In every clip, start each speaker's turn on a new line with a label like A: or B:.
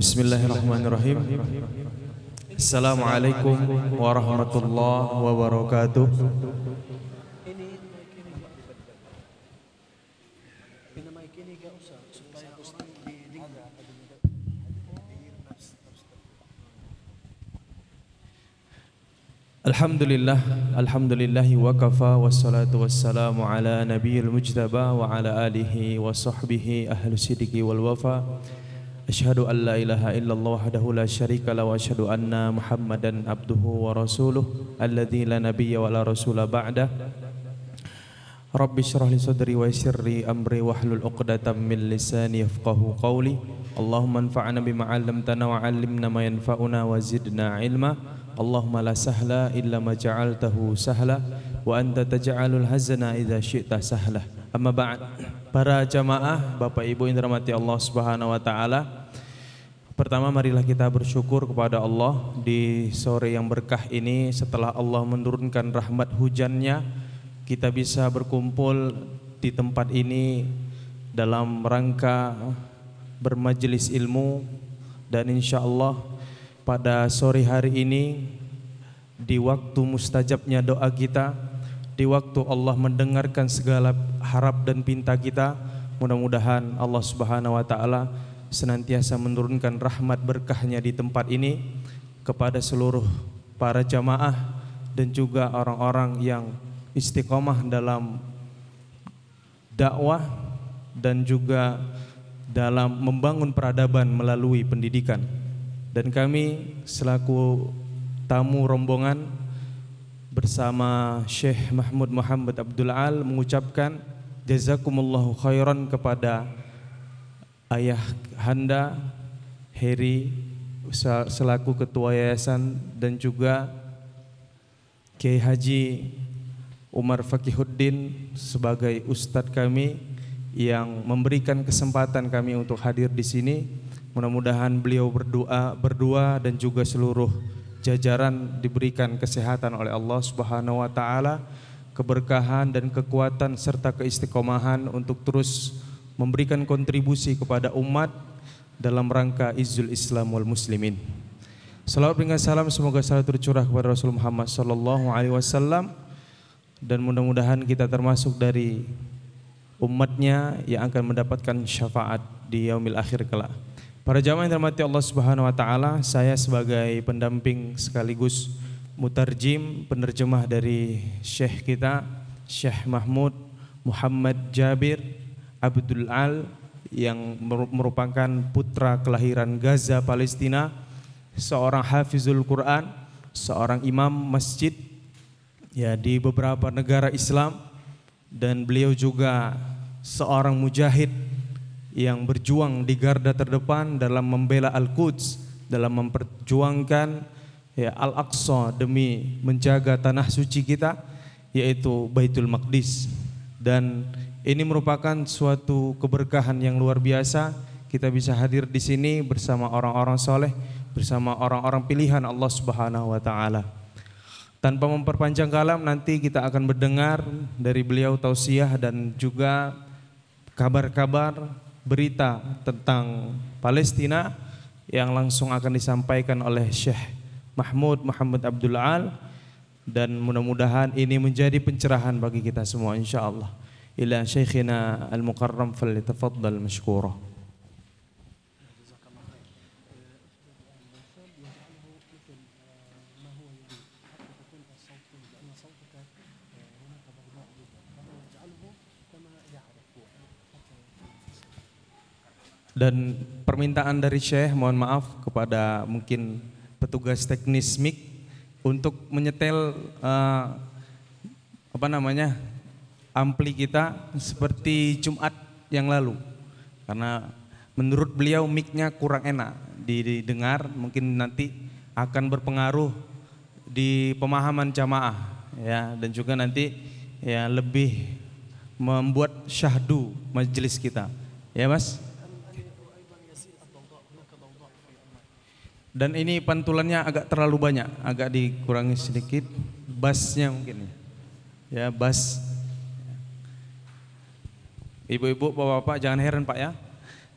A: بسم الله الرحمن الرحيم السلام عليكم ورحمة الله وبركاته الحمد لله الحمد لله وكفى والصلاة والسلام على نبي المجتبى وعلى آله وصحبه أهل الصدق والوفاء Ashhadu an la ilaha illallah wahdahu la syarika la Wa ashhadu anna muhammadan abduhu wa rasuluh Alladhi la nabiyya wa la rasula ba'dah. Rabbi syrah li sadri wa sirri amri Wahlul uqdatam min lisani yafqahu qawli. Allahumma anfa'na bima 'allamtana wa 'allimna ma yanfa'una wa zidna ilma. Allahumma la sahla illa ma ja'altahu sahla wa anta taj'alul hazana idza syi'ta sahla. Amma ba'd. Para jamaah, Bapak Ibu yang dirahmati Allah Subhanahu wa taala. Pertama marilah kita bersyukur kepada Allah di sore yang berkah ini setelah Allah menurunkan rahmat hujannya kita bisa berkumpul di tempat ini dalam rangka bermajelis ilmu dan insya Allah pada sore hari ini di waktu mustajabnya doa kita di waktu Allah mendengarkan segala harap dan pinta kita mudah-mudahan Allah Subhanahu wa taala senantiasa menurunkan rahmat berkahnya di tempat ini kepada seluruh para jamaah dan juga orang-orang yang istiqomah dalam dakwah dan juga dalam membangun peradaban melalui pendidikan. Dan kami selaku tamu rombongan bersama Syekh Mahmud Muhammad Abdul Al mengucapkan jazakumullahu khairan kepada ayah Handa Heri selaku ketua yayasan dan juga Kiai Haji Umar Fakihuddin sebagai ustadz kami yang memberikan kesempatan kami untuk hadir di sini. Mudah-mudahan beliau berdoa berdua dan juga seluruh jajaran diberikan kesehatan oleh Allah Subhanahu wa taala, keberkahan dan kekuatan serta keistiqomahan untuk terus memberikan kontribusi kepada umat dalam rangka izul Islam wal muslimin. Salawat dengan salam semoga selalu tercurah kepada Rasul Muhammad sallallahu alaihi wasallam dan mudah-mudahan kita termasuk dari umatnya yang akan mendapatkan syafaat di yaumil akhir kelak. Para jamaah yang dirahmati Allah Subhanahu wa taala, saya sebagai pendamping sekaligus mutarjim penerjemah dari Syekh kita, Syekh Mahmud Muhammad Jabir Abdul Al yang merupakan putra kelahiran Gaza Palestina, seorang hafizul Quran, seorang imam masjid ya di beberapa negara Islam dan beliau juga seorang mujahid yang berjuang di garda terdepan dalam membela Al-Quds, dalam memperjuangkan ya Al-Aqsa demi menjaga tanah suci kita yaitu Baitul Maqdis. Dan ini merupakan suatu keberkahan yang luar biasa kita bisa hadir di sini bersama orang-orang soleh, bersama orang-orang pilihan Allah Subhanahu wa taala. Tanpa memperpanjang kalam nanti kita akan mendengar dari beliau tausiah dan juga kabar-kabar berita tentang Palestina yang langsung akan disampaikan oleh Syekh Mahmud Muhammad Abdul Al dan mudah-mudahan ini menjadi pencerahan bagi kita semua insyaallah. Ila Syekhina Al-Mukarram falyatafaddal mashkura. Dan permintaan dari Syekh mohon maaf kepada mungkin petugas teknis mic untuk menyetel uh, apa namanya ampli kita seperti Jumat yang lalu. Karena menurut beliau micnya kurang enak didengar mungkin nanti akan berpengaruh di pemahaman jamaah ya. Dan juga nanti ya lebih membuat syahdu majelis kita. Ya mas Dan ini pantulannya agak terlalu banyak, agak dikurangi sedikit. Bassnya mungkin ya, bass. Ibu-ibu, bapak-bapak jangan heran pak ya.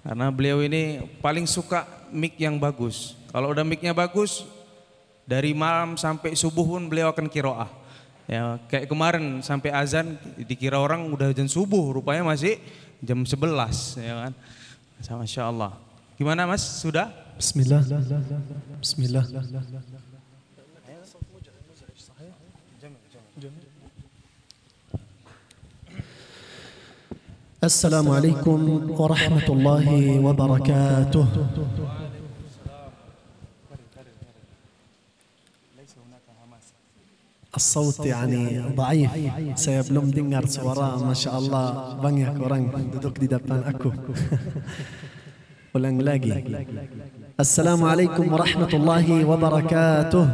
A: Karena beliau ini paling suka mic yang bagus. Kalau udah micnya bagus, dari malam sampai subuh pun beliau akan kiroah. Ya, kayak kemarin sampai azan dikira orang udah jam subuh, rupanya masih jam 11 ya kan. Masya Allah. Gimana Mas? Sudah?
B: بسم الله. بسم الله. السلام عليكم ورحمة الله وبركاته. الصوت يعني ضعيف. سيبلوم دينجر وراء ما شاء الله. بانيك ورانك. دوك دي دبان أكو. والأنجلاجي ulang lagi Assalamualaikum warahmatullahi wabarakatuh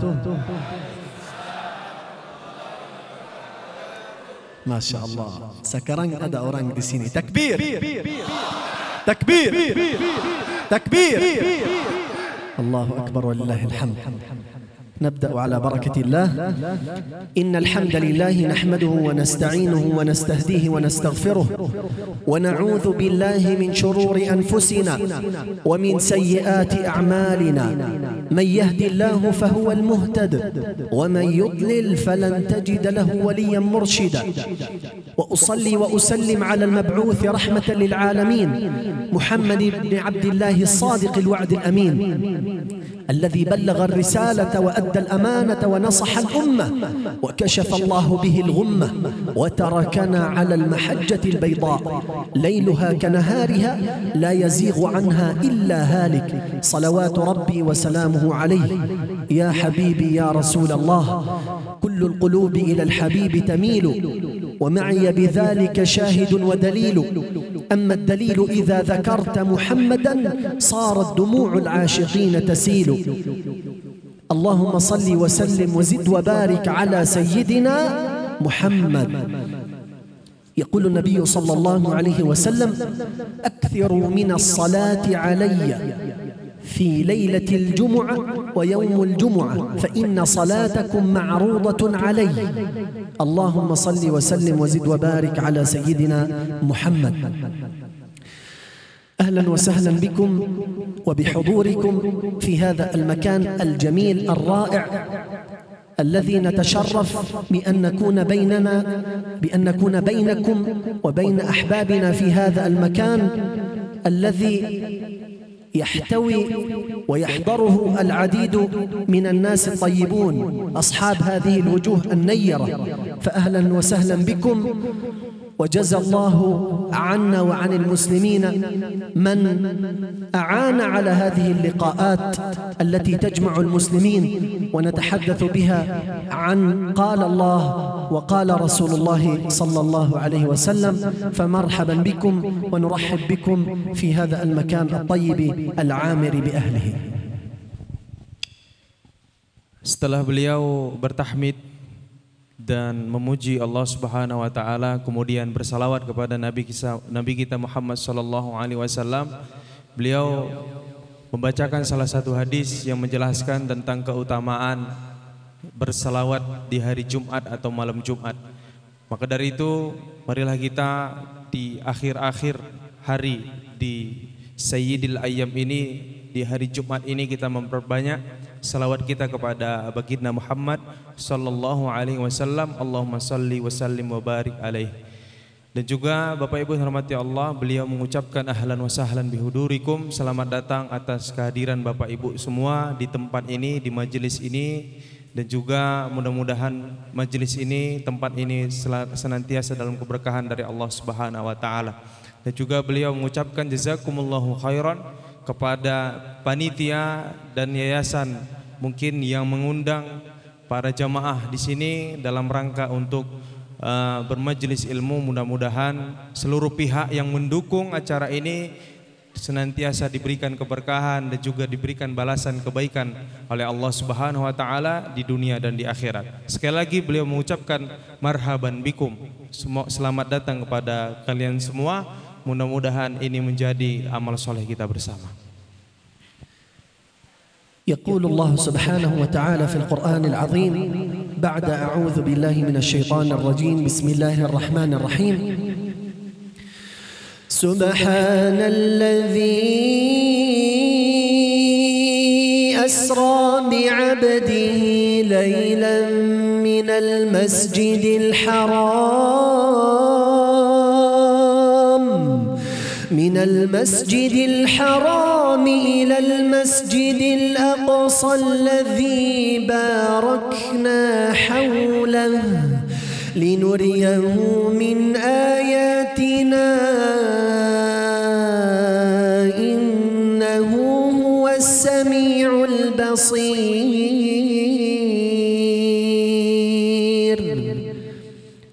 B: Masya Allah. Sekarang ada orang di sini. Takbir. Takbir. Takbir. Allahu Akbar walillahi alhamd. نبدأ على بركة الله. إن الحمد لله نحمده ونستعينه ونستهديه ونستغفره. ونعوذ بالله من شرور أنفسنا ومن سيئات أعمالنا. من يهدي الله فهو المهتد ومن يضلل فلن تجد له وليا مرشدا. وأصلي وأسلم على المبعوث رحمة للعالمين. محمد بن عبد الله الصادق الوعد الأمين. الذي بلغ الرسالة وأدى الأمانة ونصح الأمة وكشف الله به الغمة وتركنا على المحجة البيضاء ليلها كنهارها لا يزيغ عنها إلا هالك. صلوات ربي وسلامه عليه. يا حبيبي يا رسول الله كل القلوب إلى الحبيب تميل. ومعي بذلك شاهد ودليل. أما الدليل إذا ذكرت محمدا صارت دموع العاشقين تسيل. اللهم صل وسلم وزد وبارك على سيدنا محمد. يقول النبي صلى الله عليه وسلم أكثروا من الصلاة علي. في ليلة الجمعة ويوم الجمعة فإن صلاتكم معروضة علي. اللهم صل وسلم وزد وبارك على سيدنا محمد. أهلا وسهلا بكم وبحضوركم في هذا المكان الجميل الرائع الذي نتشرف بأن نكون بيننا بأن نكون بينكم وبين أحبابنا في هذا المكان الذي يحتوي ويحضره العديد من الناس الطيبون أصحاب هذه الوجوه النيرة. فأهلا وسهلا بكم. وجزى الله عنا وعن المسلمين من أعان على هذه اللقاءات التي تجمع المسلمين ونتحدث بها عن قال الله وقال رسول الله صلى الله عليه وسلم. فمرحبا بكم ونرحب بكم في هذا المكان الطيب العامر بأهله.
A: Setelah beliau bertahmid dan memuji Allah Subhanahu wa taala kemudian bersalawat kepada Nabi kita Nabi kita Muhammad sallallahu alaihi wasallam. Beliau membacakan salah satu hadis yang menjelaskan tentang keutamaan bersalawat di hari Jumat atau malam Jumat. Maka dari itu marilah kita di akhir-akhir hari di Sayyidil Ayyam ini di hari Jumat ini kita memperbanyak salawat kita kepada baginda Muhammad sallallahu alaihi wasallam. Allahumma salli wa sallim wa barik alaihi dan juga Bapak Ibu hormati Allah beliau mengucapkan ahlan wa sahlan bihudurikum. Selamat datang atas kehadiran Bapak Ibu semua di tempat ini di majelis ini. Dan juga mudah-mudahan majelis ini tempat ini senantiasa dalam keberkahan dari Allah Subhanahu wa taala. Dan juga beliau mengucapkan jazakumullahu khairan kepada panitia dan yayasan mungkin yang mengundang para jamaah di sini dalam rangka untuk uh, bermajelis ilmu mudah-mudahan seluruh pihak yang mendukung acara ini senantiasa diberikan keberkahan dan juga diberikan balasan kebaikan oleh Allah Subhanahu wa taala di dunia dan di akhirat. Sekali lagi beliau mengucapkan marhaban bikum. Selamat datang kepada kalian semua. Mudah-mudahan ini menjadi amal soleh kita bersama.
B: يقول الله سبحانه وتعالى في القرآن العظيم بعد أعوذ بالله من الشيطان الرجيم بسم الله الرحمن الرحيم سبحان الذي أسرى بعبده ليلا من المسجد الحرام من المسجد الحرام إلى المسجد الأقصى الذي باركنا حوله لنريه من آياتنا. إنه هو السميع البصير.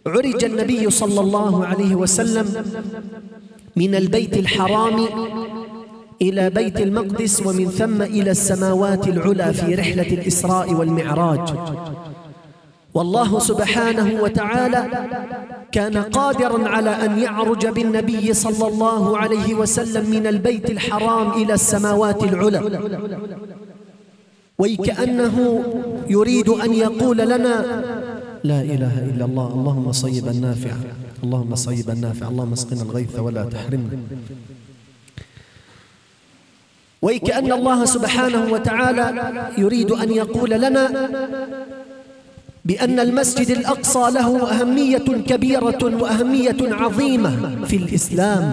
B: عرج النبي صلى الله عليه وسلم من البيت الحرام إلى بيت المقدس ومن ثم إلى السماوات العلى في رحلة الإسراء والمعراج. والله سبحانه وتعالى كان قادرا على أن يعرج بالنبي صلى الله عليه وسلم من البيت الحرام إلى السماوات العلى. وكأنه يريد أن يقول لنا لا إله إلا الله اللهم صيبا نافعا اللهم صيبا نافعا اللهم اسقنا الغيث ولا تحرمنا. وكأن الله سبحانه وتعالى يريد أن يقول لنا بأن المسجد الأقصى له أهمية كبيرة وأهمية عظيمة في الإسلام.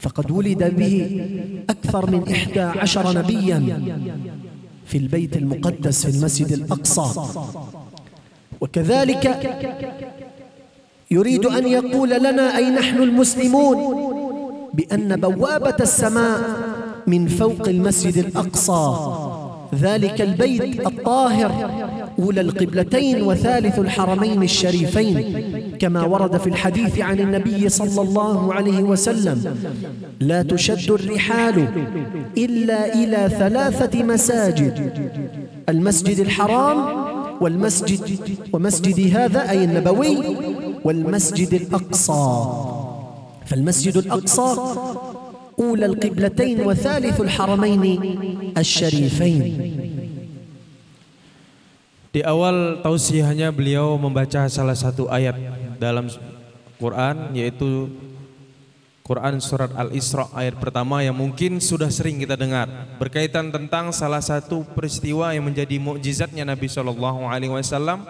B: فقد ولد به أكثر من إحدى عشر نبيا في البيت المقدس في المسجد الأقصى. وكذلك يريد أن يقول لنا أي نحن المسلمون؟ بأن بوابة السماء من فوق المسجد الأقصى. ذلك البيت الطاهر. أولى القبلتين وثالث الحرمين الشريفين. كما ورد في الحديث عن النبي صلى الله عليه وسلم لا تشد الرحال إلا إلى ثلاثة مساجد المسجد الحرام والمسجد ومسجد هذا أي النبوي والمسجد الأقصى فالمسجد الأقصى أولى القبلتين وثالث الحرمين الشريفين
A: Di awal tausiahnya beliau membaca salah satu ayat dalam Quran yaitu Quran surat Al-Isra ayat pertama yang mungkin sudah sering kita dengar berkaitan tentang salah satu peristiwa yang menjadi mukjizatnya Nabi Shallallahu alaihi wasallam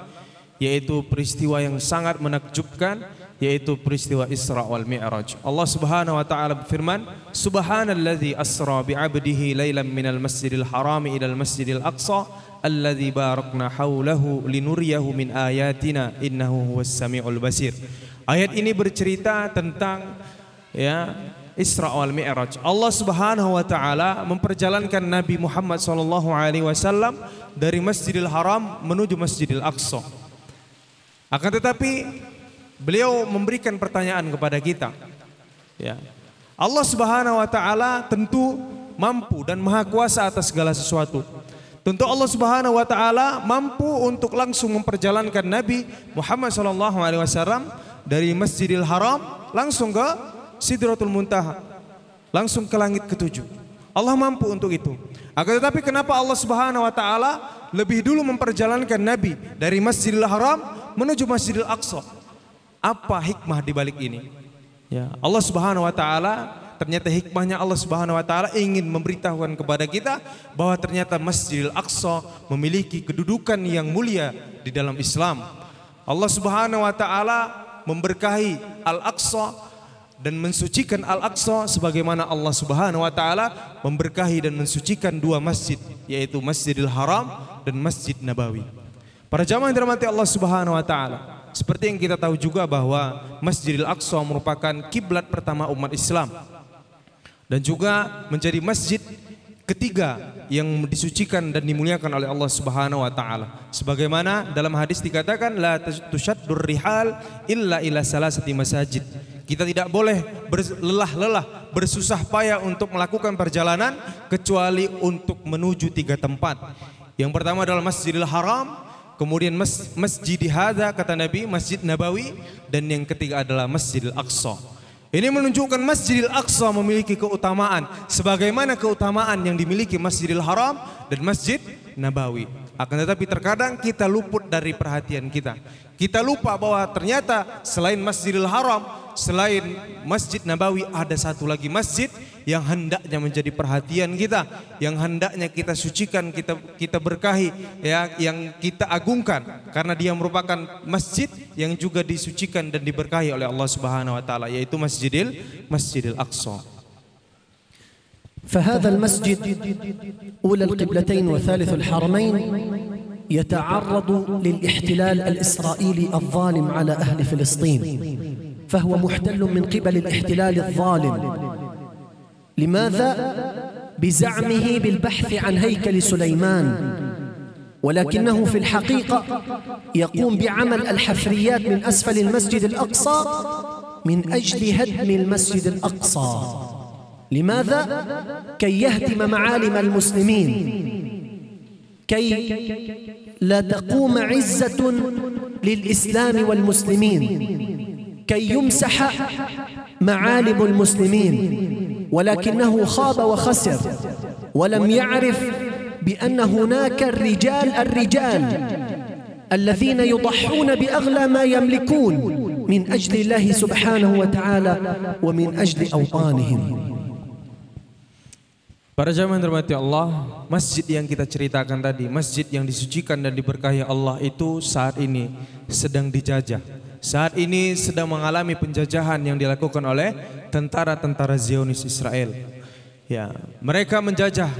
A: yaitu peristiwa yang sangat menakjubkan yaitu peristiwa Isra wal Mi'raj. Allah Subhanahu wa taala berfirman, "Subhanalladzi asra bi 'abdihi lailan minal masjidil haram ila al masjidil aqsa alladzi barakna haulahu linuriyahu min ayatina innahu huwas samiul basir." Ayat ini bercerita tentang ya Isra wal Mi'raj. Allah Subhanahu wa taala memperjalankan Nabi Muhammad sallallahu alaihi wasallam dari Masjidil Haram menuju Masjidil Aqsa. Akan tetapi beliau memberikan pertanyaan kepada kita. Ya. Allah Subhanahu wa taala tentu mampu dan maha kuasa atas segala sesuatu. Tentu Allah Subhanahu wa taala mampu untuk langsung memperjalankan Nabi Muhammad sallallahu alaihi wasallam dari Masjidil Haram langsung ke Sidratul Muntaha. Langsung ke langit ketujuh. Allah mampu untuk itu. Akan tetapi kenapa Allah Subhanahu wa taala lebih dulu memperjalankan Nabi dari Masjidil Haram menuju Masjidil Aqsa. Apa hikmah di balik ini? Ya, Allah Subhanahu wa taala ternyata hikmahnya Allah Subhanahu wa taala ingin memberitahukan kepada kita bahwa ternyata Masjidil Aqsa memiliki kedudukan yang mulia di dalam Islam. Allah Subhanahu wa taala memberkahi Al-Aqsa dan mensucikan Al-Aqsa sebagaimana Allah Subhanahu wa taala memberkahi dan mensucikan dua masjid yaitu Masjidil Haram dan Masjid Nabawi. Para jamaah yang dirahmati Allah Subhanahu wa taala, seperti yang kita tahu juga bahwa Masjidil Aqsa merupakan kiblat pertama umat Islam dan juga menjadi masjid ketiga yang disucikan dan dimuliakan oleh Allah Subhanahu wa taala. Sebagaimana dalam hadis dikatakan la tushaddur rihal illa ila salasati masajid. Kita tidak boleh berlelah-lelah, bersusah payah untuk melakukan perjalanan kecuali untuk menuju tiga tempat. Yang pertama adalah Masjidil Haram, Kemudian mas, Masjid Hadza kata Nabi, Masjid Nabawi dan yang ketiga adalah Masjidil Aqsa. Ini menunjukkan Masjidil Aqsa memiliki keutamaan sebagaimana keutamaan yang dimiliki Masjidil Haram dan Masjid Nabawi. Akan tetapi terkadang kita luput dari perhatian kita. Kita lupa bahwa ternyata selain Masjidil Haram, selain Masjid Nabawi ada satu lagi masjid yang hendaknya menjadi perhatian kita, yang hendaknya kita sucikan, kita kita berkahi, ya, yang kita agungkan karena dia merupakan masjid yang juga disucikan dan diberkahi oleh Allah Subhanahu wa taala yaitu Masjidil Masjidil Aqsa.
B: فهذا المسجد أولى القبلتين وثالث الحرمين يتعرض للاحتلال الإسرائيلي الظالم على أهل فلسطين فهو محتل من قبل الاحتلال الظالم. لماذا؟ بزعمه بالبحث عن هيكل سليمان. ولكنه في الحقيقة يقوم بعمل الحفريات من أسفل المسجد الأقصى من أجل هدم المسجد الأقصى. لماذا؟ كي يهدم معالم المسلمين. كي لا تقوم عزة للإسلام والمسلمين. كي يمسح معالم المسلمين ولكنه خاب وخسر ولم يعرف بأن هناك الرجال الرجال الذين يضحون بأغلى ما يملكون من أجل الله سبحانه وتعالى ومن أجل أوطانهم
A: Para jamaah yang dirahmati Allah, masjid yang kita ceritakan tadi, masjid yang disucikan dan diberkahi Allah itu saat ini sedang dijajah. Saat ini sedang mengalami penjajahan yang dilakukan oleh tentara-tentara Zionis Israel. Ya, mereka menjajah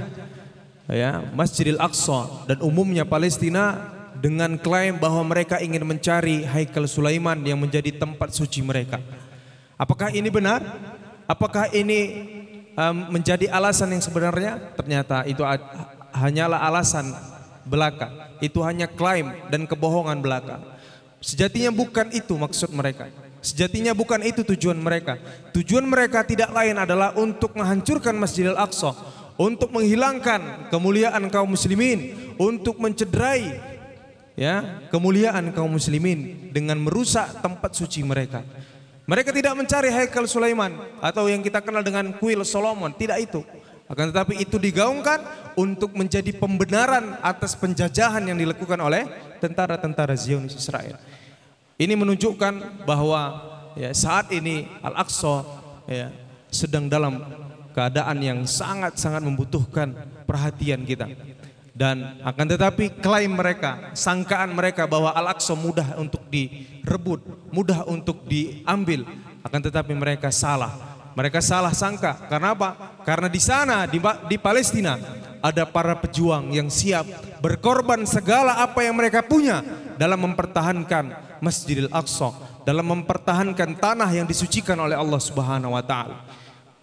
A: ya Masjidil Aqsa dan umumnya Palestina dengan klaim bahwa mereka ingin mencari Haikal Sulaiman yang menjadi tempat suci mereka. Apakah ini benar? Apakah ini um, menjadi alasan yang sebenarnya? Ternyata itu hanyalah alasan belaka. Itu hanya klaim dan kebohongan belaka. Sejatinya bukan itu maksud mereka. Sejatinya bukan itu tujuan mereka. Tujuan mereka tidak lain adalah untuk menghancurkan Masjidil Aqsa, untuk menghilangkan kemuliaan kaum muslimin, untuk mencederai ya, kemuliaan kaum muslimin dengan merusak tempat suci mereka. Mereka tidak mencari Haikal Sulaiman atau yang kita kenal dengan kuil Solomon, tidak itu. Akan tetapi itu digaungkan untuk menjadi pembenaran atas penjajahan yang dilakukan oleh tentara-tentara Zionis Israel. Ini menunjukkan bahwa ya, saat ini Al-Aqsa ya, sedang dalam keadaan yang sangat-sangat membutuhkan perhatian kita. Dan akan tetapi klaim mereka, sangkaan mereka bahwa Al-Aqsa mudah untuk direbut, mudah untuk diambil, akan tetapi mereka salah. Mereka salah sangka. Karena apa? Karena di sana di, di Palestina ada para pejuang yang siap berkorban segala apa yang mereka punya dalam mempertahankan Masjidil Aqsa, dalam mempertahankan tanah yang disucikan oleh Allah Subhanahu wa taala.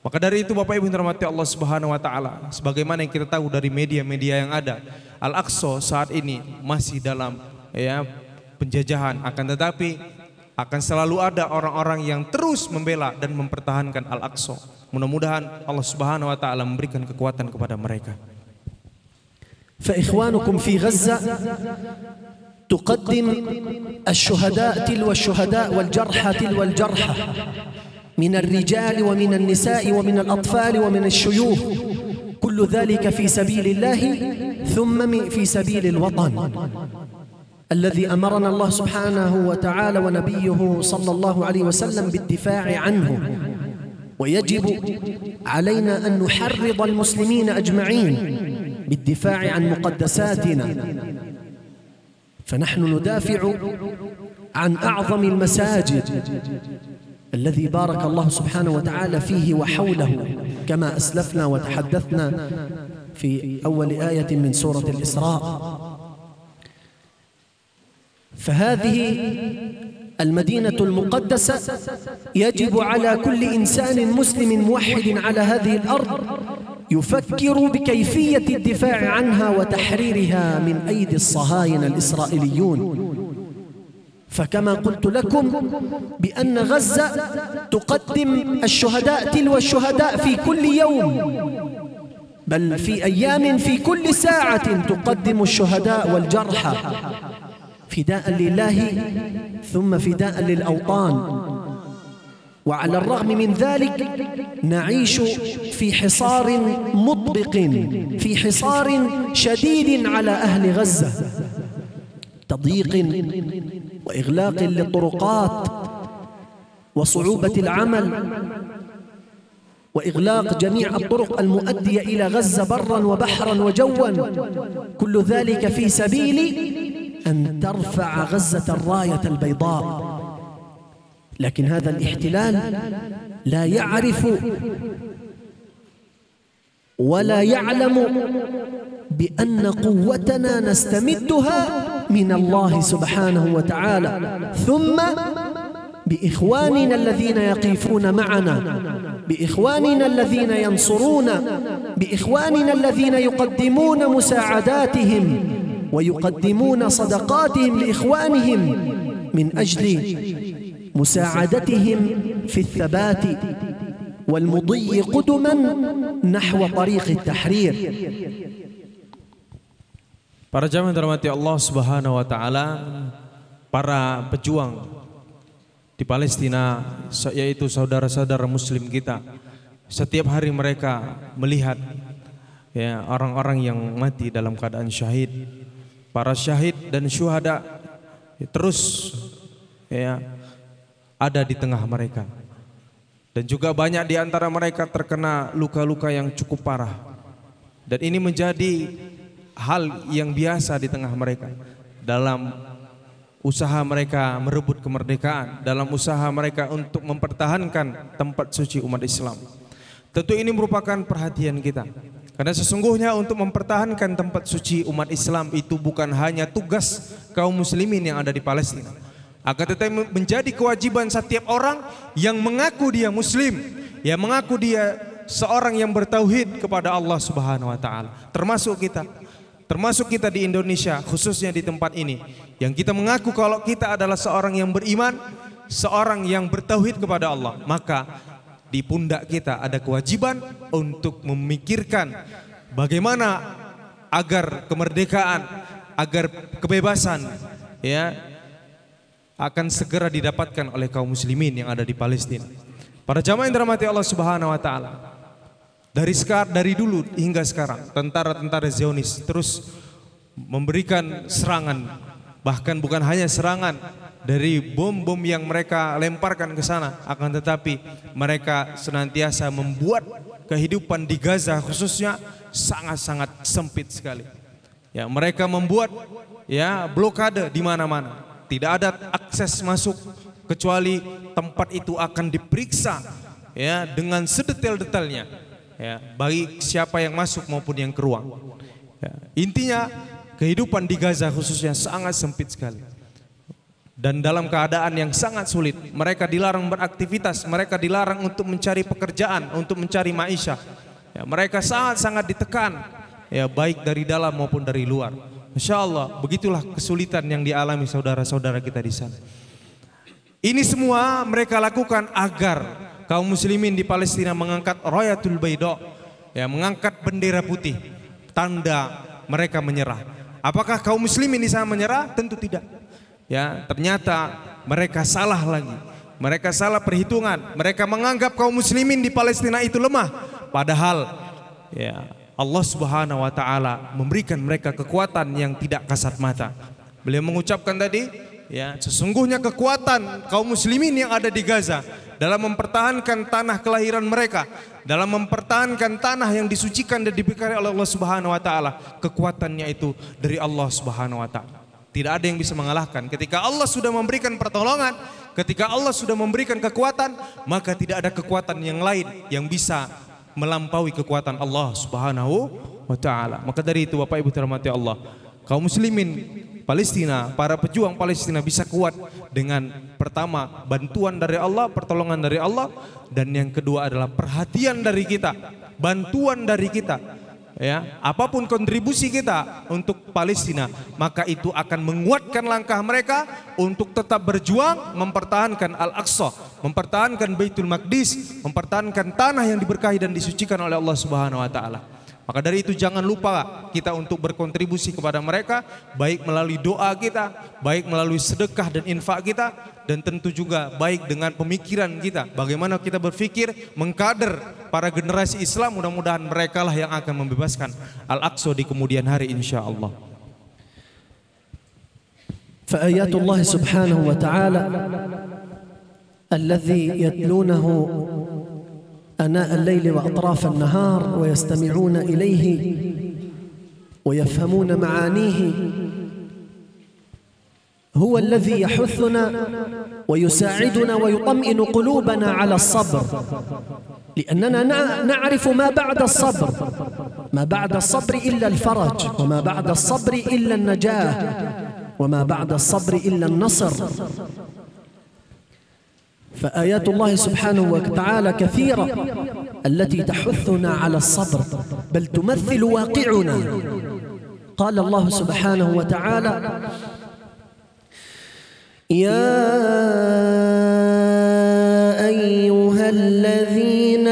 A: Maka dari itu Bapak Ibu hormati Allah Subhanahu wa taala, sebagaimana yang kita tahu dari media-media yang ada, Al-Aqsa saat ini masih dalam ya penjajahan akan tetapi akan selalu ada orang-orang yang terus membela dan mempertahankan Al-Aqsa. Mudah-mudahan Allah Subhanahu wa taala memberikan kekuatan kepada mereka.
B: فإخوانكم في غزة تقدم الشهداء تلو الشهداء والجرحى تلو الجرحى من الرجال ومن النساء ومن الأطفال ومن الشيوخ كل ذلك في سبيل الله ثم في سبيل الوطن الذي أمرنا الله سبحانه وتعالى ونبيه صلى الله عليه وسلم بالدفاع عنه. ويجب علينا أن نحرض المسلمين أجمعين بالدفاع عن مقدساتنا. فنحن ندافع عن أعظم المساجد الذي بارك الله سبحانه وتعالى فيه وحوله كما أسلفنا وتحدثنا في أول آية من سورة الإسراء. فهذه المدينة المقدسة يجب على كل إنسان مسلم موحد على هذه الأرض يفكر بكيفية الدفاع عنها وتحريرها من أيدي الصهاينة الإسرائيليون. فكما قلت لكم بأن غزة تقدم الشهداء تلو الشهداء في كل يوم بل في أيام في كل ساعة تقدم الشهداء والجرحى. فداء لله ثم فداء للأوطان. وعلى الرغم من ذلك نعيش في حصار مطبق في حصار شديد على أهل غزة. تضييق وإغلاق للطرقات وصعوبة العمل وإغلاق جميع الطرق المؤدية إلى غزة برا وبحرا وجوا. كل ذلك في سبيل أن ترفع غزة الراية البيضاء. لكن هذا الاحتلال لا يعرف ولا يعلم بأن قوتنا نستمدها من الله سبحانه وتعالى. ثم بإخواننا الذين يقفون معنا بإخواننا الذين ينصرون بإخواننا الذين يقدمون مساعداتهم. ويقدمون صدقاتهم لإخوانهم من أجل مساعدتهم في الثبات والمضي قدما نحو طريق التحرير
A: Para jamaah yang dirahmati Allah Subhanahu wa taala, para pejuang di Palestina yaitu saudara-saudara muslim kita. Setiap hari mereka melihat ya orang-orang yang mati dalam keadaan syahid. Para syahid dan syuhada terus ya ada di tengah mereka. Dan juga banyak di antara mereka terkena luka-luka yang cukup parah. Dan ini menjadi hal yang biasa di tengah mereka dalam usaha mereka merebut kemerdekaan, dalam usaha mereka untuk mempertahankan tempat suci umat Islam. Tentu ini merupakan perhatian kita. Karena sesungguhnya untuk mempertahankan tempat suci umat Islam itu bukan hanya tugas kaum muslimin yang ada di Palestina. Akan tetapi menjadi kewajiban setiap orang yang mengaku dia muslim, yang mengaku dia seorang yang bertauhid kepada Allah Subhanahu wa taala, termasuk kita. Termasuk kita di Indonesia khususnya di tempat ini. Yang kita mengaku kalau kita adalah seorang yang beriman seorang yang bertauhid kepada Allah. Maka di pundak kita ada kewajiban untuk memikirkan bagaimana agar kemerdekaan agar kebebasan ya akan segera didapatkan oleh kaum muslimin yang ada di Palestina. Para jamaah yang dirahmati Allah Subhanahu wa taala dari sekarang, dari dulu hingga sekarang, tentara-tentara Zionis terus memberikan serangan, bahkan bukan hanya serangan dari bom-bom yang mereka lemparkan ke sana, akan tetapi mereka senantiasa membuat kehidupan di Gaza khususnya sangat-sangat sempit sekali. Ya, mereka membuat ya blokade di mana-mana. Tidak ada akses masuk kecuali tempat itu akan diperiksa ya dengan sedetail-detailnya ya, bagi siapa yang masuk maupun yang keluar. Ya, intinya kehidupan di Gaza khususnya sangat sempit sekali. Dan dalam keadaan yang sangat sulit, mereka dilarang beraktivitas, mereka dilarang untuk mencari pekerjaan, untuk mencari maisha. Ya, mereka sangat-sangat ditekan, ya baik dari dalam maupun dari luar. Masya Allah, begitulah kesulitan yang dialami saudara-saudara kita di sana. Ini semua mereka lakukan agar kaum muslimin di Palestina mengangkat Rayatul Bayda, ya mengangkat bendera putih, tanda mereka menyerah. Apakah kaum muslimin di sana menyerah? Tentu tidak. Ya, ternyata mereka salah lagi. Mereka salah perhitungan. Mereka menganggap kaum muslimin di Palestina itu lemah, padahal ya Allah Subhanahu wa taala memberikan mereka kekuatan yang tidak kasat mata. Beliau mengucapkan tadi, ya, sesungguhnya kekuatan kaum muslimin yang ada di Gaza dalam mempertahankan tanah kelahiran mereka, dalam mempertahankan tanah yang disucikan dan diberkahi oleh Allah Subhanahu wa taala. Kekuatannya itu dari Allah Subhanahu wa taala. Tidak ada yang bisa mengalahkan. Ketika Allah sudah memberikan pertolongan, ketika Allah sudah memberikan kekuatan, maka tidak ada kekuatan yang lain yang bisa melampaui kekuatan Allah Subhanahu wa taala. Maka dari itu Bapak Ibu dirahmati Allah, kaum muslimin Palestina, para pejuang Palestina bisa kuat dengan pertama bantuan dari Allah, pertolongan dari Allah dan yang kedua adalah perhatian dari kita, bantuan dari kita. Ya, apa pun kontribusi kita untuk Palestina, maka itu akan menguatkan langkah mereka untuk tetap berjuang mempertahankan Al-Aqsa, mempertahankan Baitul Maqdis, mempertahankan tanah yang diberkahi dan disucikan oleh Allah Subhanahu wa taala. Maka dari itu jangan lupa kita untuk berkontribusi kepada mereka baik melalui doa kita, baik melalui sedekah dan infak kita dan tentu juga baik dengan pemikiran kita. Bagaimana kita berpikir mengkader para generasi Islam mudah-mudahan mereka lah yang akan membebaskan Al-Aqsa di kemudian hari insyaallah.
B: فآيات الله سبحانه وتعالى الذي يتلونه أناء الليل وأطراف النهار ويستمعون إليه ويفهمون معانيه. هو الذي يحثنا ويساعدنا ويطمئن قلوبنا على الصبر. لأننا نعرف ما بعد الصبر. ما بعد الصبر إلا الفرج وما بعد الصبر إلا النجاة وما بعد الصبر إلا النصر. فآيات الله سبحانه وتعالى كثيرة التي تحثنا على الصبر بل تمثل واقعنا. قال الله سبحانه وتعالى يا أيها الذين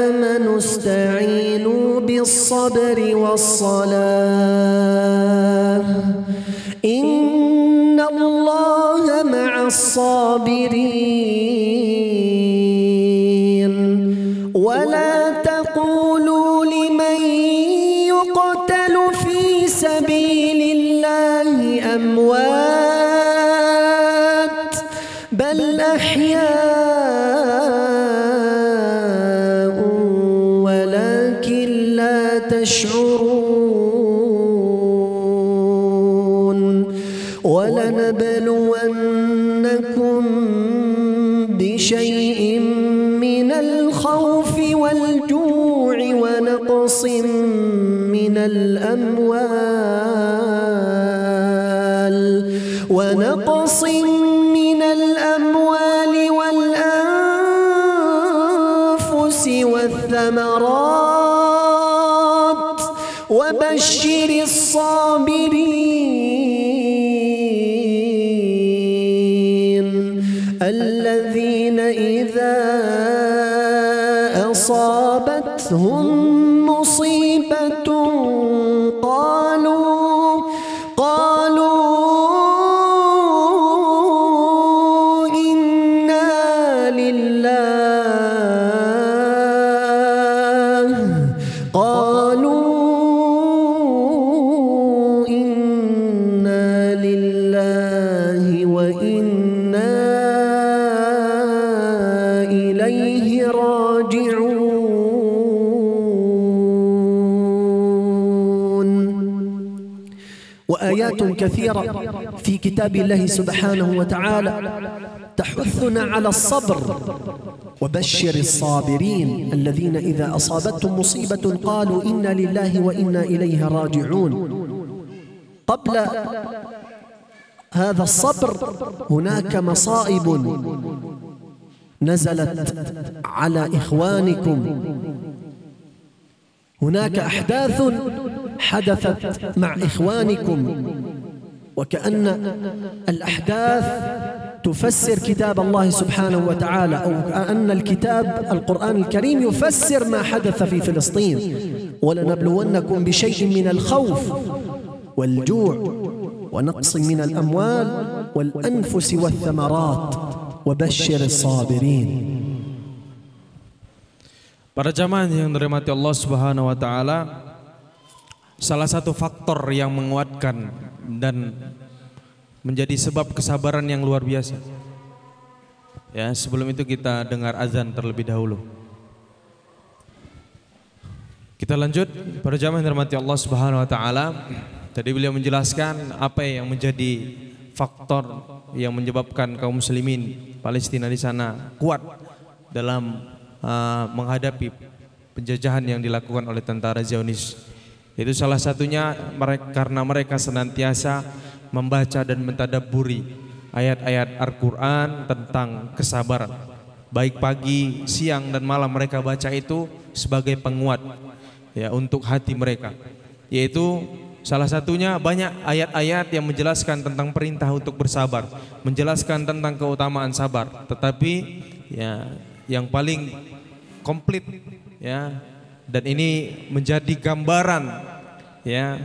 B: آمنوا استعينوا بالصبر والصلاة إن الله مع الصابرين. أموات بل أحياء ولكن لا تشعرون. ولنبلونكم بشيء من الخوف والجوع ونقص من الأموال إذا أصابتهم مصيبة كثيرة في كتاب الله سبحانه وتعالى. تحثنا على الصبر وبشر الصابرين الذين إذا أصابتهم مصيبة قالوا إنا لله وإنا إليه راجعون. قبل هذا الصبر هناك مصائب نزلت على إخوانكم. هناك أحداث حدثت مع إخوانكم. وكأن الأحداث تفسر كتاب الله سبحانه وتعالى أو أن الكتاب القرآن الكريم يفسر ما حدث في فلسطين. ولنبلونكم بشيء من الخوف والجوع ونقص من الأموال والأنفس والثمرات. وبشر الصابرين.
A: Para jamaah yang dirahmati Allah Subhanahu wa taala, salah satu faktor yang menguatkan dan menjadi sebab kesabaran yang luar biasa. Ya, sebelum itu kita dengar azan terlebih dahulu. Kita lanjut para jamaah yang dirahmati Allah Subhanahu wa taala. Tadi beliau menjelaskan apa yang menjadi faktor yang menyebabkan kaum muslimin Palestina di sana kuat dalam uh, menghadapi penjajahan yang dilakukan oleh tentara Zionis. Itu salah satunya mereka, karena mereka senantiasa membaca dan mentadaburi ayat-ayat Al-Quran tentang kesabaran. Baik pagi, siang dan malam mereka baca itu sebagai penguat ya untuk hati mereka. Yaitu salah satunya banyak ayat-ayat yang menjelaskan tentang perintah untuk bersabar, menjelaskan tentang keutamaan sabar. Tetapi ya yang paling komplit ya dan ini menjadi gambaran ya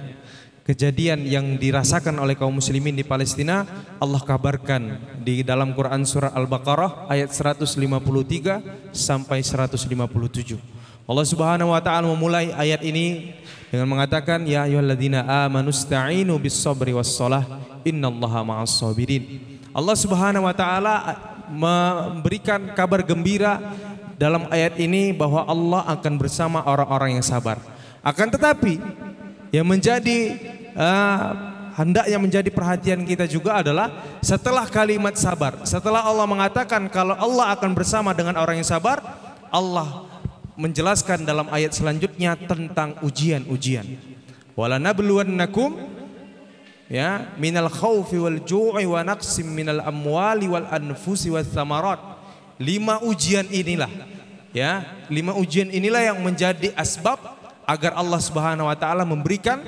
A: kejadian yang dirasakan oleh kaum muslimin di Palestina. Allah kabarkan di dalam Quran surah Al-Baqarah ayat 153 sampai 157 Allah Subhanahu wa taala memulai ayat ini dengan mengatakan ya ayyuhalladzina amanu sta'inu bis sabri was salah innallaha ma'as sabirin Allah Subhanahu wa taala memberikan kabar gembira dalam ayat ini bahwa Allah akan bersama orang-orang yang sabar. Akan tetapi yang menjadi uh, hendaknya menjadi perhatian kita juga adalah setelah kalimat sabar, setelah Allah mengatakan kalau Allah akan bersama dengan orang yang sabar, Allah menjelaskan dalam ayat selanjutnya tentang ujian-ujian. Wala nabluwannakum ya minal khaufi wal ju'i wa naqsim minal amwali wal anfusi was thamarat. Lima ujian inilah ya, lima ujian inilah yang menjadi asbab agar Allah Subhanahu wa taala memberikan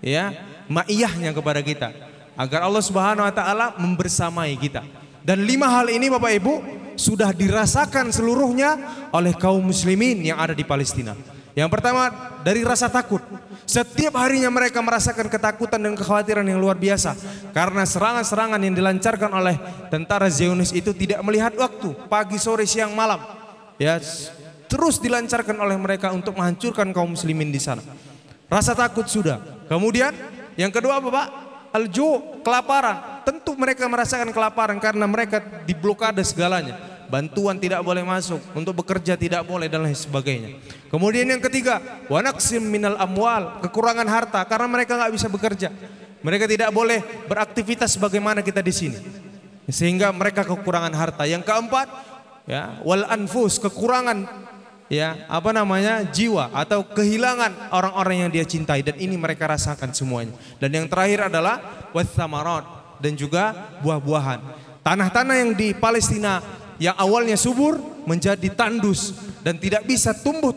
A: ya maiyahnya kepada kita. Agar Allah Subhanahu wa taala membersamai kita. Dan lima hal ini Bapak Ibu sudah dirasakan seluruhnya oleh kaum muslimin yang ada di Palestina. Yang pertama dari rasa takut. Setiap harinya mereka merasakan ketakutan dan kekhawatiran yang luar biasa karena serangan-serangan yang dilancarkan oleh tentara Zionis itu tidak melihat waktu, pagi, sore, siang, malam. Ya, terus dilancarkan oleh mereka untuk menghancurkan kaum muslimin di sana. Rasa takut sudah. Kemudian yang kedua apa Pak? Aljo, kelaparan. Tentu mereka merasakan kelaparan karena mereka diblokade segalanya bantuan tidak boleh masuk, untuk bekerja tidak boleh dan lain sebagainya. Kemudian yang ketiga, wanaksim minal amwal, kekurangan harta karena mereka nggak bisa bekerja. Mereka tidak boleh beraktivitas sebagaimana kita di sini. Sehingga mereka kekurangan harta. Yang keempat, ya, wal anfus, kekurangan ya, apa namanya? jiwa atau kehilangan orang-orang yang dia cintai dan ini mereka rasakan semuanya. Dan yang terakhir adalah wathamarat dan juga buah-buahan. Tanah-tanah yang di Palestina yang awalnya subur menjadi tandus dan tidak bisa tumbuh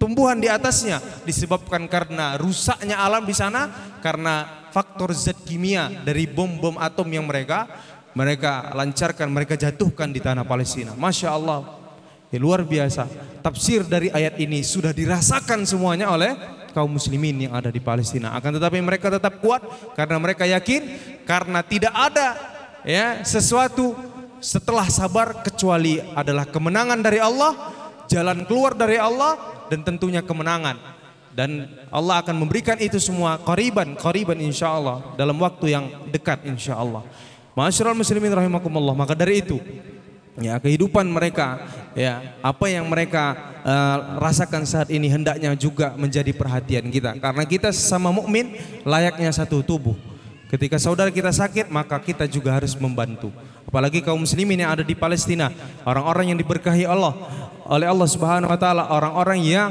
A: tumbuhan di atasnya disebabkan karena rusaknya alam di sana karena faktor zat kimia dari bom-bom atom yang mereka mereka lancarkan, mereka jatuhkan di tanah Palestina. Masya Allah, ya, luar biasa. Tafsir dari ayat ini sudah dirasakan semuanya oleh kaum muslimin yang ada di Palestina. Akan tetapi mereka tetap kuat karena mereka yakin karena tidak ada ya sesuatu setelah sabar kecuali adalah kemenangan dari Allah, jalan keluar dari Allah dan tentunya kemenangan. Dan Allah akan memberikan itu semua koriban, koriban insya Allah dalam waktu yang dekat insya Allah. Masyarakat muslimin rahimakumullah. Maka dari itu ya kehidupan mereka ya apa yang mereka uh, rasakan saat ini hendaknya juga menjadi perhatian kita karena kita sesama mukmin layaknya satu tubuh ketika saudara kita sakit maka kita juga harus membantu apalagi kaum muslimin yang ada di Palestina, orang-orang yang diberkahi Allah oleh Allah Subhanahu wa taala, orang-orang yang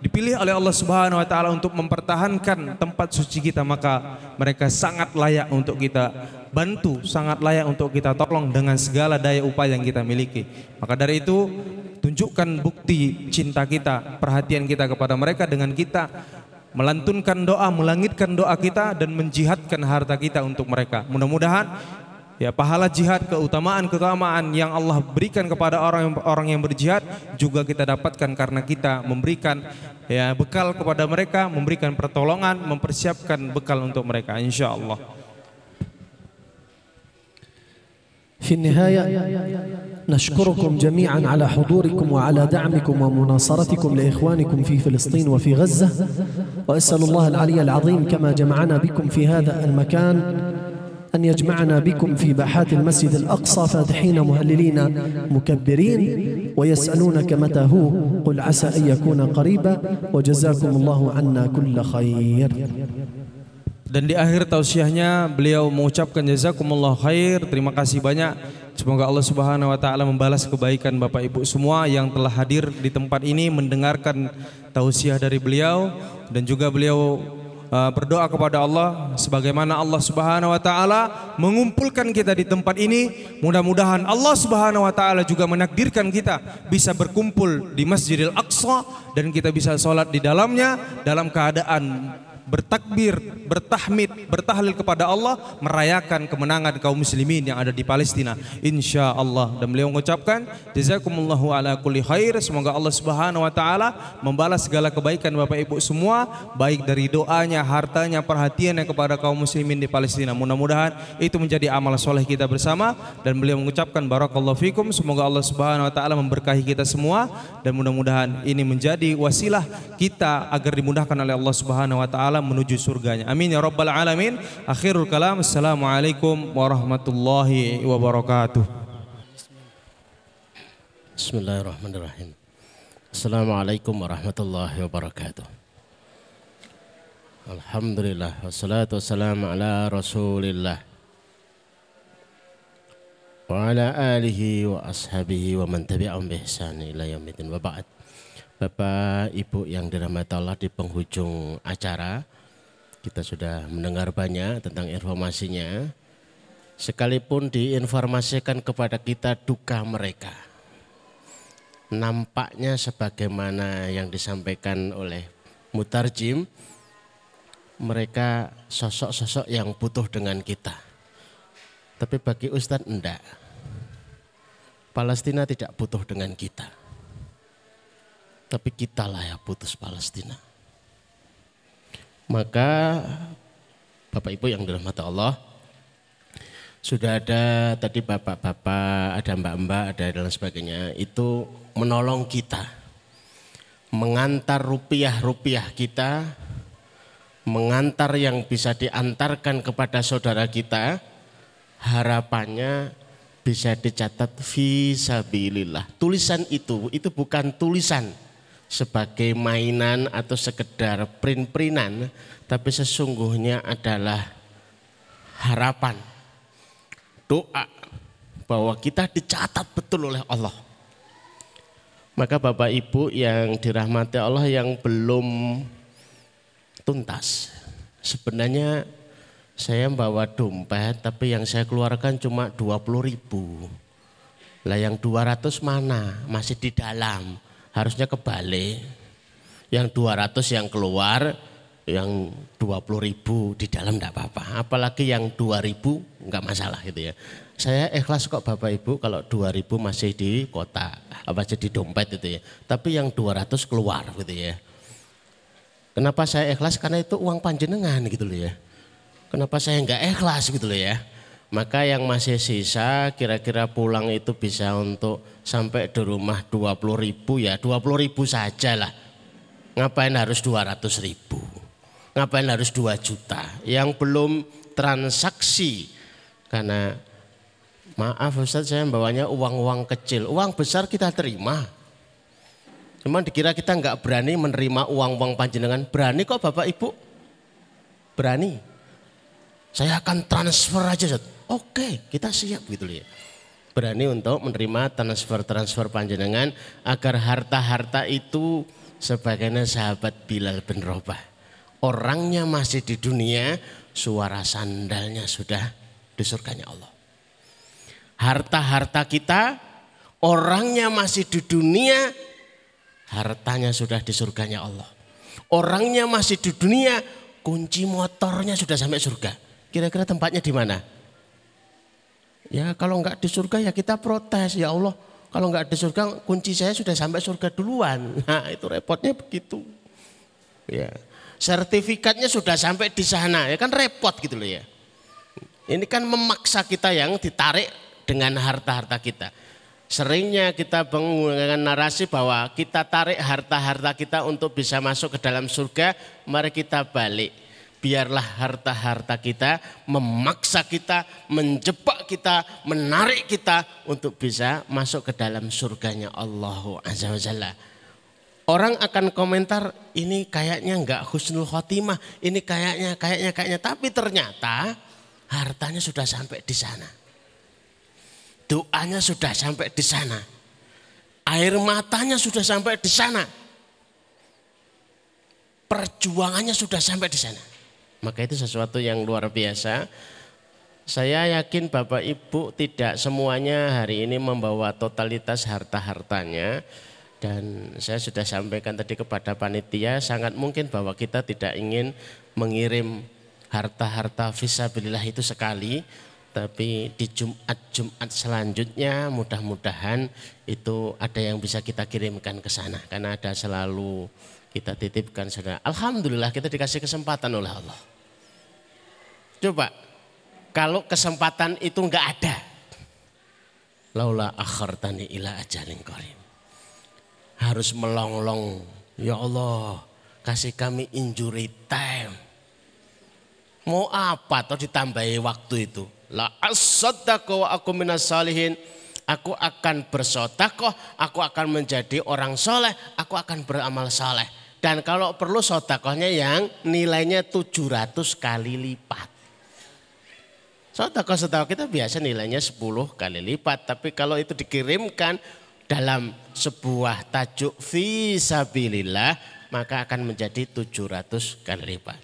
A: dipilih oleh Allah Subhanahu wa taala untuk mempertahankan tempat suci kita, maka mereka sangat layak untuk kita bantu, sangat layak untuk kita tolong dengan segala daya upaya yang kita miliki. Maka dari itu, tunjukkan bukti cinta kita, perhatian kita kepada mereka dengan kita melantunkan doa, melangitkan doa kita dan menjihadkan harta kita untuk mereka. Mudah-mudahan Ya, pahala jihad, keutamaan-keutamaan yang Allah berikan kepada orang yang, orang yang berjihad juga kita dapatkan karena kita memberikan ya bekal kepada mereka, memberikan pertolongan, mempersiapkan bekal untuk mereka insyaallah.
B: في النهاية نشكركم جميعا على حضوركم وعلى دعمكم ومناصرتكم لإخوانكم في فلسطين وفي غزة وأسأل الله العلي العظيم كما جمعنا بكم في هذا المكان أن يجمعنا بكم في باحات المسجد الأقصى فاتحين مهللين مكبرين ويسألونك متى هو قل عسى أن يكون قريبا وجزاكم الله عنا كل خير
A: Dan di akhir tausiahnya beliau mengucapkan jazakumullah khair, terima kasih banyak. Semoga Allah Subhanahu wa taala membalas kebaikan Bapak Ibu semua yang telah hadir di tempat ini mendengarkan tausiah dari beliau dan juga beliau uh, berdoa kepada Allah sebagaimana Allah Subhanahu wa taala mengumpulkan kita di tempat ini. Mudah-mudahan Allah Subhanahu wa taala juga menakdirkan kita bisa berkumpul di Masjidil Aqsa dan kita bisa sholat di dalamnya dalam keadaan bertakbir, bertahmid, bertahlil kepada Allah, merayakan kemenangan kaum muslimin yang ada di Palestina. Insya Allah. Dan beliau mengucapkan, Jazakumullahu ala kulli khair. Semoga Allah Subhanahu wa taala membalas segala kebaikan Bapak Ibu semua, baik dari doanya, hartanya, perhatiannya kepada kaum muslimin di Palestina. Mudah-mudahan itu menjadi amal soleh kita bersama dan beliau mengucapkan barakallahu fikum. Semoga Allah Subhanahu wa taala memberkahi kita semua dan mudah-mudahan ini menjadi wasilah kita agar dimudahkan oleh Allah Subhanahu wa taala menuju surganya. Amin ya rabbal alamin. Akhirul kalam. Assalamualaikum warahmatullahi wabarakatuh.
C: Bismillahirrahmanirrahim. Assalamualaikum warahmatullahi wabarakatuh. Alhamdulillah wassalatu wassalamu ala Rasulillah wa ala alihi wa ashabihi wa man tabi'ahum bi ihsan ila yaumil wa ba'd. Bapak Ibu yang dirahmati Allah di penghujung acara kita sudah mendengar banyak tentang informasinya. Sekalipun diinformasikan kepada kita duka mereka. Nampaknya sebagaimana yang disampaikan oleh Mutarjim, mereka sosok-sosok yang butuh dengan kita. Tapi bagi Ustadz enggak. Palestina tidak butuh dengan kita. Tapi kitalah yang putus Palestina. Maka Bapak Ibu yang dirahmati Allah, sudah ada tadi bapak-bapak, ada mbak-mbak, ada dan sebagainya, itu menolong kita. Mengantar rupiah-rupiah kita, mengantar yang bisa diantarkan kepada saudara kita, harapannya bisa dicatat visabilillah. Tulisan itu, itu bukan tulisan sebagai mainan atau sekedar print-printan, tapi sesungguhnya adalah harapan, doa bahwa kita dicatat betul oleh Allah. Maka Bapak Ibu yang dirahmati Allah yang belum tuntas, sebenarnya saya bawa dompet tapi yang saya keluarkan cuma 20 ribu. Lah yang 200 mana? Masih di dalam harusnya kebalik. Yang 200 yang keluar, yang 20 ribu di dalam tidak apa-apa. Apalagi yang 2 ribu nggak masalah gitu ya. Saya ikhlas kok Bapak Ibu kalau 2 ribu masih di kota, apa aja di dompet itu ya. Tapi yang 200 keluar gitu ya. Kenapa saya ikhlas? Karena itu uang panjenengan gitu loh ya. Kenapa saya nggak ikhlas gitu loh ya. Maka yang masih sisa kira-kira pulang itu bisa untuk sampai di rumah 20 ribu ya 20 ribu saja lah. Ngapain harus 200 ribu? Ngapain harus 2 juta? Yang belum transaksi karena maaf Ustaz saya bawanya uang-uang kecil. Uang besar kita terima. Cuman dikira kita nggak berani menerima uang-uang panjenengan. Berani kok Bapak Ibu? Berani. Saya akan transfer aja Ustaz. Oke, kita siap gitu ya. Berani untuk menerima transfer-transfer panjenengan agar harta-harta itu sebagaimana sahabat Bilal bin Robah. Orangnya masih di dunia, suara sandalnya sudah di surganya Allah. Harta-harta kita, orangnya masih di dunia, hartanya sudah di surganya Allah. Orangnya masih di dunia, kunci motornya sudah sampai surga. Kira-kira tempatnya di mana? Ya kalau enggak di surga ya kita protes ya Allah. Kalau enggak di surga kunci saya sudah sampai surga duluan. Nah itu repotnya begitu. Ya sertifikatnya sudah sampai di sana ya kan repot gitu loh ya. Ini kan memaksa kita yang ditarik dengan harta-harta kita. Seringnya kita menggunakan narasi bahwa kita tarik harta-harta kita untuk bisa masuk ke dalam surga, mari kita balik biarlah harta-harta kita memaksa kita, menjebak kita, menarik kita untuk bisa masuk ke dalam surganya Allah Azza wa. Orang akan komentar ini kayaknya enggak husnul khotimah, ini kayaknya kayaknya kayaknya tapi ternyata hartanya sudah sampai di sana. Doanya sudah sampai di sana. Air matanya sudah sampai di sana. Perjuangannya sudah sampai di sana. Maka itu sesuatu yang luar biasa. Saya yakin Bapak Ibu tidak semuanya hari ini membawa totalitas harta-hartanya. Dan saya sudah sampaikan tadi kepada panitia sangat mungkin bahwa kita tidak ingin mengirim harta-harta visabilillah itu sekali. Tapi di Jumat-Jumat selanjutnya mudah-mudahan itu ada yang bisa kita kirimkan ke sana. Karena ada selalu kita titipkan saudara. Alhamdulillah kita dikasih kesempatan oleh Allah. Coba kalau kesempatan itu enggak ada. Laula akhartani ila ajalin qarim. Harus melonglong. Ya Allah, kasih kami injury time. Mau apa atau ditambahi waktu itu? La asaddaqa wa aku minas salihin. Aku akan bersodakoh, aku akan menjadi orang soleh, aku akan beramal soleh. Dan kalau perlu sodakohnya yang nilainya 700 kali lipat. Sodakoh-sodakoh kita biasa nilainya 10 kali lipat. Tapi kalau itu dikirimkan dalam sebuah tajuk visabilillah maka akan menjadi 700 kali lipat.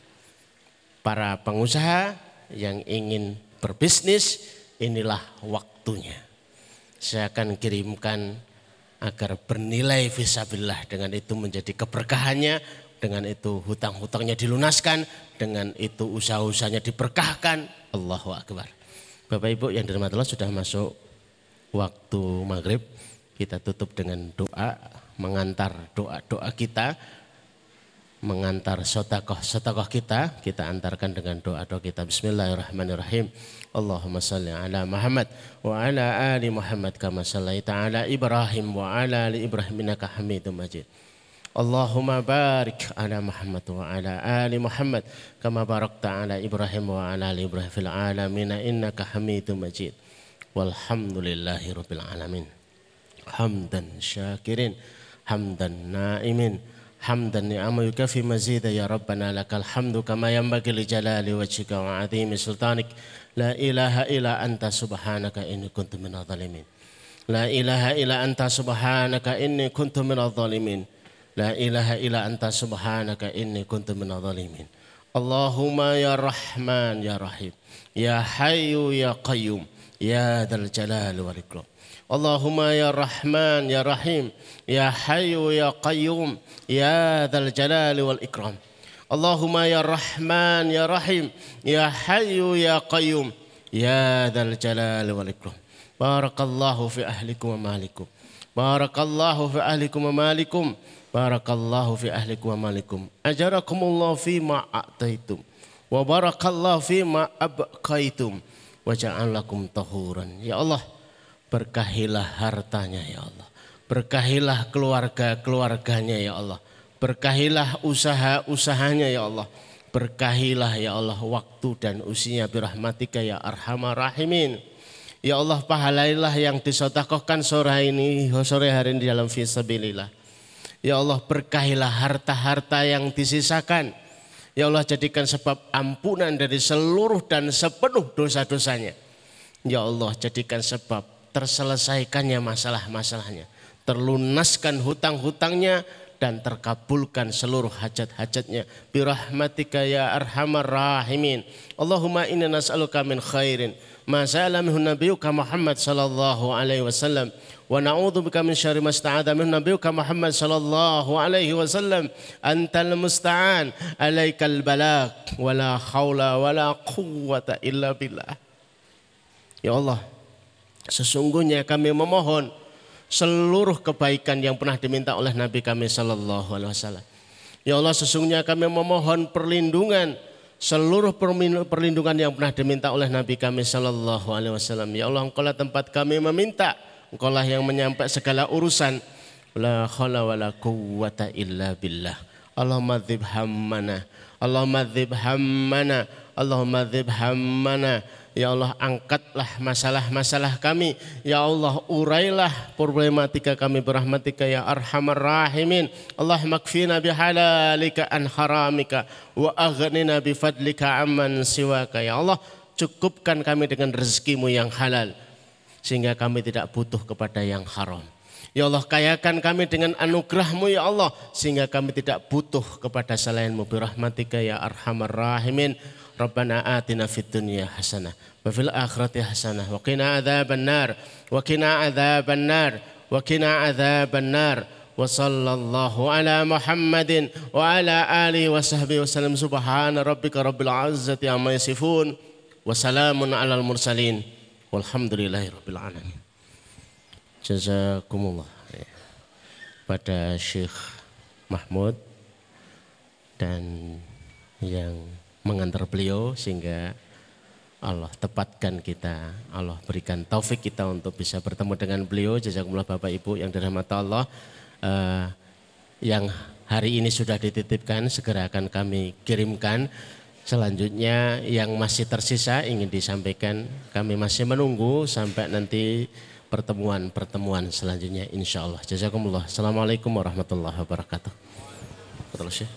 C: Para pengusaha yang ingin berbisnis inilah waktunya. Saya akan kirimkan agar bernilai visabilillah dengan itu menjadi keberkahannya, dengan itu hutang-hutangnya dilunaskan, dengan itu usaha-usahanya diberkahkan. Allahu Akbar. Bapak Ibu yang dirahmati Allah sudah masuk waktu maghrib. Kita tutup dengan doa, mengantar doa-doa kita, mengantar sotakoh-sotakoh kita. Kita antarkan dengan doa-doa kita. Bismillahirrahmanirrahim. Allahumma salli ala Muhammad wa ala ali Muhammad kama sallaita ala Ibrahim wa ala ali Ibrahim innaka Hamidum Majid. Allahumma barik ala Muhammad wa ala ali Muhammad kama barokta ala Ibrahim wa ala ali Ibrahim fil alamin innaka Hamidum Majid. Walhamdulillahi rabbil alamin. Hamdan syakirin, hamdan naimin, hamdan ni'ama yukafi mazida ya rabbana lakal hamdu kama yanbaghi li wa azimi sultanik. La ilaha illa anta subhanaka inni kuntu. La ilaha illa anta subhanaka inni. La ilaha illa anta subhanaka inni kuntu minadh-dhalimin. Allahumma ya Rahman ya Rahim. Ya Hayyu ya Qayyum. Ya Dzal Jalal wal Ikram. Allahumma ya Rahman ya Rahim. Ya Hayyu ya Qayyum. Ya Dzal Jalal wal Ikram. Allahumma ya Rahman ya Rahim. Ya Hayyu ya Qayyum. Ya Dzal Jalal wal Ikram. Barakallahu fi ahlikum wa. Barakallahu fi ahlikum. Barakallahu fi ahlikum wa malikum. Ajarakumullahu fi ma'ataitum. Wa barakallahu fi ma'abqaitum. Wa ja'alakum tahuran. Ya Allah, berkahilah hartanya ya Allah. Berkahilah keluarga-keluarganya ya Allah. Berkahilah usaha-usahanya ya Allah. Berkahilah ya Allah waktu dan usianya birahmatika ya arhamar rahimin. Ya Allah pahalailah yang disotakohkan sore ini sore hari ini dalam fisabilillah. Ya Allah berkahilah harta-harta yang disisakan. Ya Allah jadikan sebab ampunan dari seluruh dan sepenuh dosa-dosanya. Ya Allah jadikan sebab terselesaikannya masalah-masalahnya. Terlunaskan hutang-hutangnya dan terkabulkan seluruh hajat-hajatnya birahmatika ya arhamar rahimin Allahumma inna nas'aluka min khairin ma sa'ala minhu nabiyuka Muhammad sallallahu alaihi wasallam. Wa na'udzu bika min syarri ma minhu nabiyuka Muhammad sallallahu alaihi wasallam. Antal musta'an alaikal balagh. Wala haula wala quwwata illa billah. Ya Allah sesungguhnya kami memohon seluruh kebaikan yang pernah diminta oleh Nabi kami Sallallahu Alaihi Wasallam. Ya Allah sesungguhnya kami memohon perlindungan seluruh perlindungan yang pernah diminta oleh Nabi kami Sallallahu Alaihi Wasallam. Ya Allah engkau lah tempat kami meminta, engkau lah yang menyampai segala urusan. La khala wa la quwwata illa billah. Allahumma dzib hammana. Allahumma dzib hammana. Allahumma dzib hammana. Ya Allah angkatlah masalah-masalah kami. Ya Allah urailah problematika kami berahmatika ya arhamar rahimin. Allah makfina bihalalika an haramika wa aghnina bifadlika amman siwaka. Ya Allah cukupkan kami dengan rezekimu yang halal. Sehingga kami tidak butuh kepada yang haram. Ya Allah kayakan kami dengan anugerahmu ya Allah. Sehingga kami tidak butuh kepada selainmu birahmatika ya arhamar rahimin. ربنا آتنا في الدنيا حسنة وفي الآخرة حسنة وقنا عذاب النار وقنا عذاب النار وقنا عذاب النار وصلى الله على محمد وعلى آله وصحبه وسلم. سبحان ربك رب العزة عما يصفون وسلام على المرسلين والحمد لله رب العالمين. جزاكم الله pada Syekh Mahmud dan yang mengantar beliau sehingga Allah tepatkan kita, Allah berikan taufik kita untuk bisa bertemu dengan beliau. Jazakumullah Bapak Ibu yang dirahmati Allah. Uh, yang hari ini sudah dititipkan segera akan kami kirimkan. Selanjutnya yang masih tersisa ingin disampaikan kami masih menunggu sampai nanti pertemuan-pertemuan selanjutnya insya Allah. Jazakumullah. Assalamualaikum warahmatullahi wabarakatuh. Terus ya.